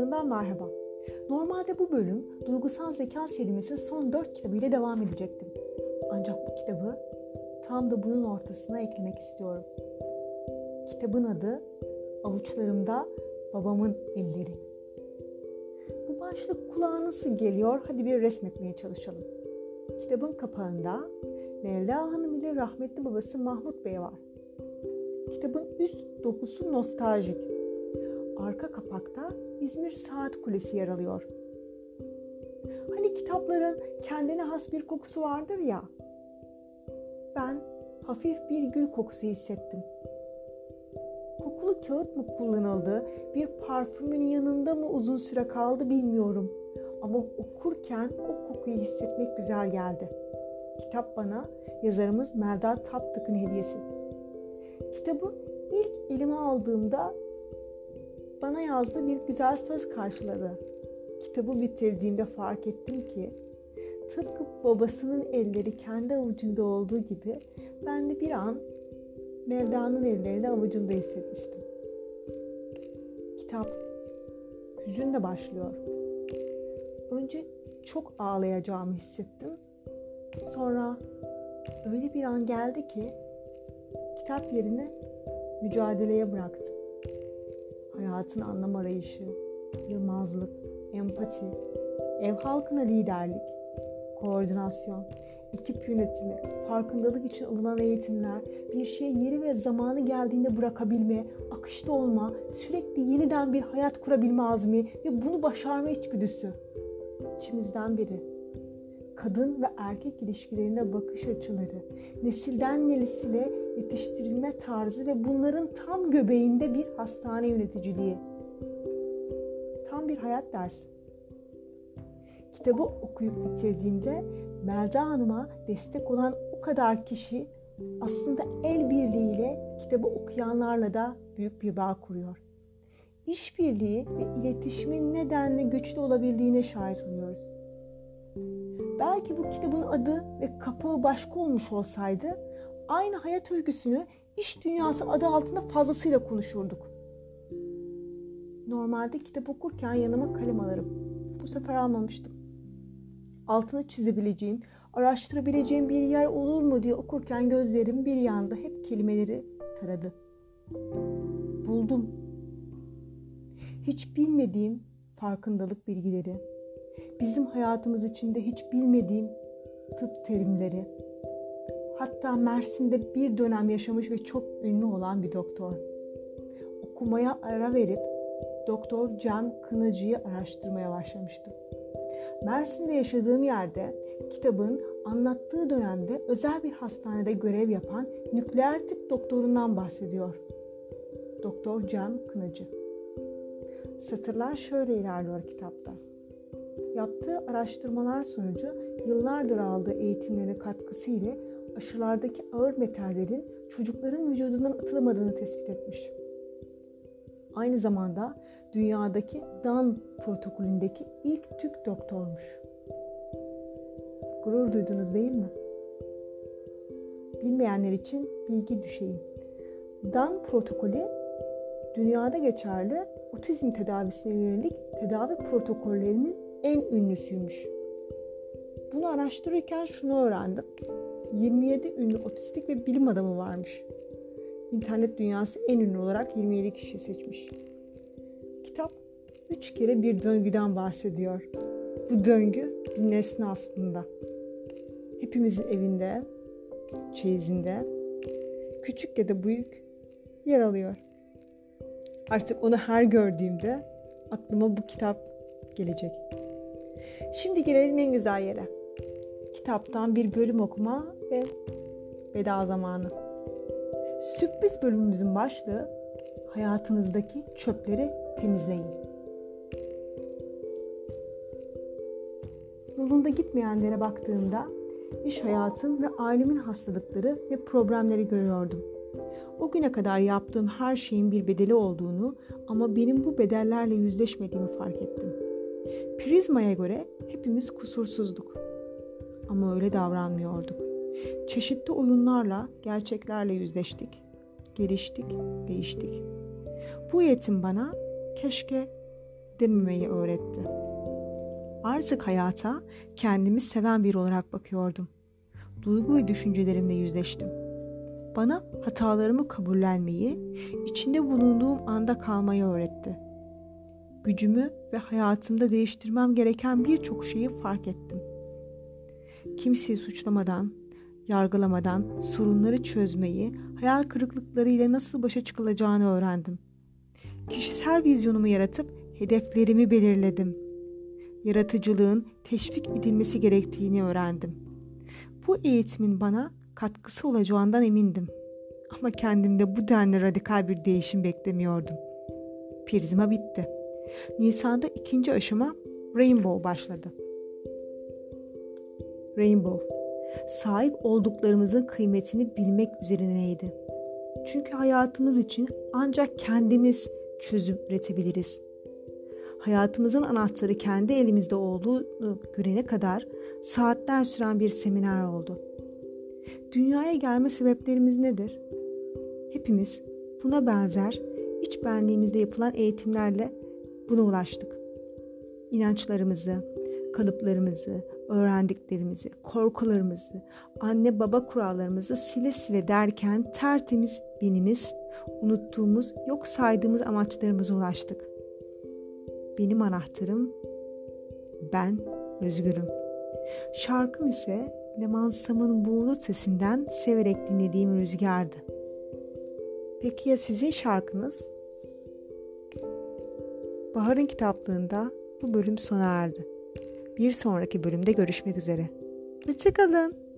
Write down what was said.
kitaplığından merhaba. Normalde bu bölüm Duygusal Zeka serimizin son 4 kitabıyla devam edecektim. Ancak bu kitabı tam da bunun ortasına eklemek istiyorum. Kitabın adı Avuçlarımda Babamın Elleri. Bu başlık kulağa nasıl geliyor? Hadi bir resmetmeye çalışalım. Kitabın kapağında Mevla Hanım ile rahmetli babası Mahmut Bey var. Kitabın üst dokusu nostaljik. Arka kapakta İzmir Saat Kulesi yer alıyor. Hani kitapların kendine has bir kokusu vardır ya. Ben hafif bir gül kokusu hissettim. Kokulu kağıt mı kullanıldı, bir parfümün yanında mı uzun süre kaldı bilmiyorum. Ama okurken o kokuyu hissetmek güzel geldi. Kitap bana yazarımız Melda Taptık'ın hediyesi. Kitabı ilk elime aldığımda bana yazdığı bir güzel söz karşıladı. Kitabı bitirdiğimde fark ettim ki tıpkı babasının elleri kendi avucunda olduğu gibi ben de bir an Mevda'nın ellerini avucumda hissetmiştim. Kitap hüzünle başlıyor. Önce çok ağlayacağımı hissettim. Sonra öyle bir an geldi ki kitap yerine mücadeleye bıraktım. Hayatın anlam arayışı, yılmazlık, empati, ev halkına liderlik, koordinasyon, ekip yönetimi, farkındalık için alınan eğitimler, bir şeyi yeri ve zamanı geldiğinde bırakabilme, akışta olma, sürekli yeniden bir hayat kurabilme azmi ve bunu başarma içgüdüsü. İçimizden biri. Kadın ve erkek ilişkilerine bakış açıları, nesilden nesile yetiştirilme tarzı ve bunların tam göbeğinde bir hastane yöneticiliği. Tam bir hayat dersi. Kitabı okuyup bitirdiğimde Melda Hanım'a destek olan o kadar kişi aslında el birliğiyle kitabı okuyanlarla da büyük bir bağ kuruyor. İşbirliği ve iletişimin nedenle güçlü olabildiğine şahit oluyoruz. Belki bu kitabın adı ve kapağı başka olmuş olsaydı aynı hayat öyküsünü iş dünyası adı altında fazlasıyla konuşurduk. Normalde kitap okurken yanıma kalem alırım. Bu sefer almamıştım. Altını çizebileceğim, araştırabileceğim bir yer olur mu diye okurken gözlerim bir yanda hep kelimeleri taradı. Buldum. Hiç bilmediğim farkındalık bilgileri, bizim hayatımız içinde hiç bilmediğim tıp terimleri, hatta Mersin'de bir dönem yaşamış ve çok ünlü olan bir doktor. Okumaya ara verip Doktor Cem Kınacı'yı araştırmaya başlamıştım. Mersin'de yaşadığım yerde kitabın anlattığı dönemde özel bir hastanede görev yapan nükleer tıp doktorundan bahsediyor. Doktor Cem Kınacı. Satırlar şöyle ilerliyor kitapta. Yaptığı araştırmalar sonucu yıllardır aldığı eğitimlerin katkısı ile aşılardaki ağır metallerin çocukların vücudundan atılamadığını tespit etmiş. Aynı zamanda dünyadaki DAN protokolündeki ilk Türk doktormuş. Gurur duydunuz değil mi? Bilmeyenler için bilgi düşeyim. DAN protokolü dünyada geçerli otizm tedavisine yönelik tedavi protokollerinin en ünlüsüymüş. Bunu araştırırken şunu öğrendim. 27 ünlü otistik ve bilim adamı varmış. İnternet dünyası en ünlü olarak 27 kişi seçmiş. Kitap üç kere bir döngüden bahsediyor. Bu döngü bir nesne aslında. Hepimizin evinde, çeyizinde, küçük ya da büyük yer alıyor. Artık onu her gördüğümde aklıma bu kitap gelecek. Şimdi gelelim en güzel yere. Kitaptan bir bölüm okuma ve veda zamanı. Sürpriz bölümümüzün başlığı hayatınızdaki çöpleri temizleyin. Yolunda gitmeyenlere baktığımda iş hayatım ve ailemin hastalıkları ve problemleri görüyordum. O güne kadar yaptığım her şeyin bir bedeli olduğunu ama benim bu bedellerle yüzleşmediğimi fark ettim. Prizma'ya göre hepimiz kusursuzduk. Ama öyle davranmıyorduk. Çeşitli oyunlarla, gerçeklerle yüzleştik. Geliştik, değiştik. Bu eğitim bana keşke dememeyi öğretti. Artık hayata kendimi seven biri olarak bakıyordum. Duygu ve düşüncelerimle yüzleştim. Bana hatalarımı kabullenmeyi, içinde bulunduğum anda kalmayı öğretti. Gücümü ve hayatımda değiştirmem gereken birçok şeyi fark ettim. Kimseyi suçlamadan, yargılamadan sorunları çözmeyi, hayal kırıklıklarıyla nasıl başa çıkılacağını öğrendim. Kişisel vizyonumu yaratıp hedeflerimi belirledim. Yaratıcılığın teşvik edilmesi gerektiğini öğrendim. Bu eğitimin bana katkısı olacağından emindim. Ama kendimde bu denli radikal bir değişim beklemiyordum. Prizma bitti. Nisan'da ikinci aşama Rainbow başladı. Rainbow, sahip olduklarımızın kıymetini bilmek üzerineydi. Çünkü hayatımız için ancak kendimiz çözüm üretebiliriz. Hayatımızın anahtarı kendi elimizde olduğunu görene kadar saatler süren bir seminer oldu. Dünyaya gelme sebeplerimiz nedir? Hepimiz buna benzer iç benliğimizde yapılan eğitimlerle buna ulaştık. İnançlarımızı, kalıplarımızı, öğrendiklerimizi, korkularımızı, anne baba kurallarımızı sile sile derken tertemiz benimiz, unuttuğumuz, yok saydığımız amaçlarımıza ulaştık. Benim anahtarım ben özgürüm. Şarkım ise Leman Sam'ın buğulu sesinden severek dinlediğim rüzgardı. Peki ya sizin şarkınız? Bahar'ın kitaplığında bu bölüm sona erdi. Bir sonraki bölümde görüşmek üzere. Hoşçakalın.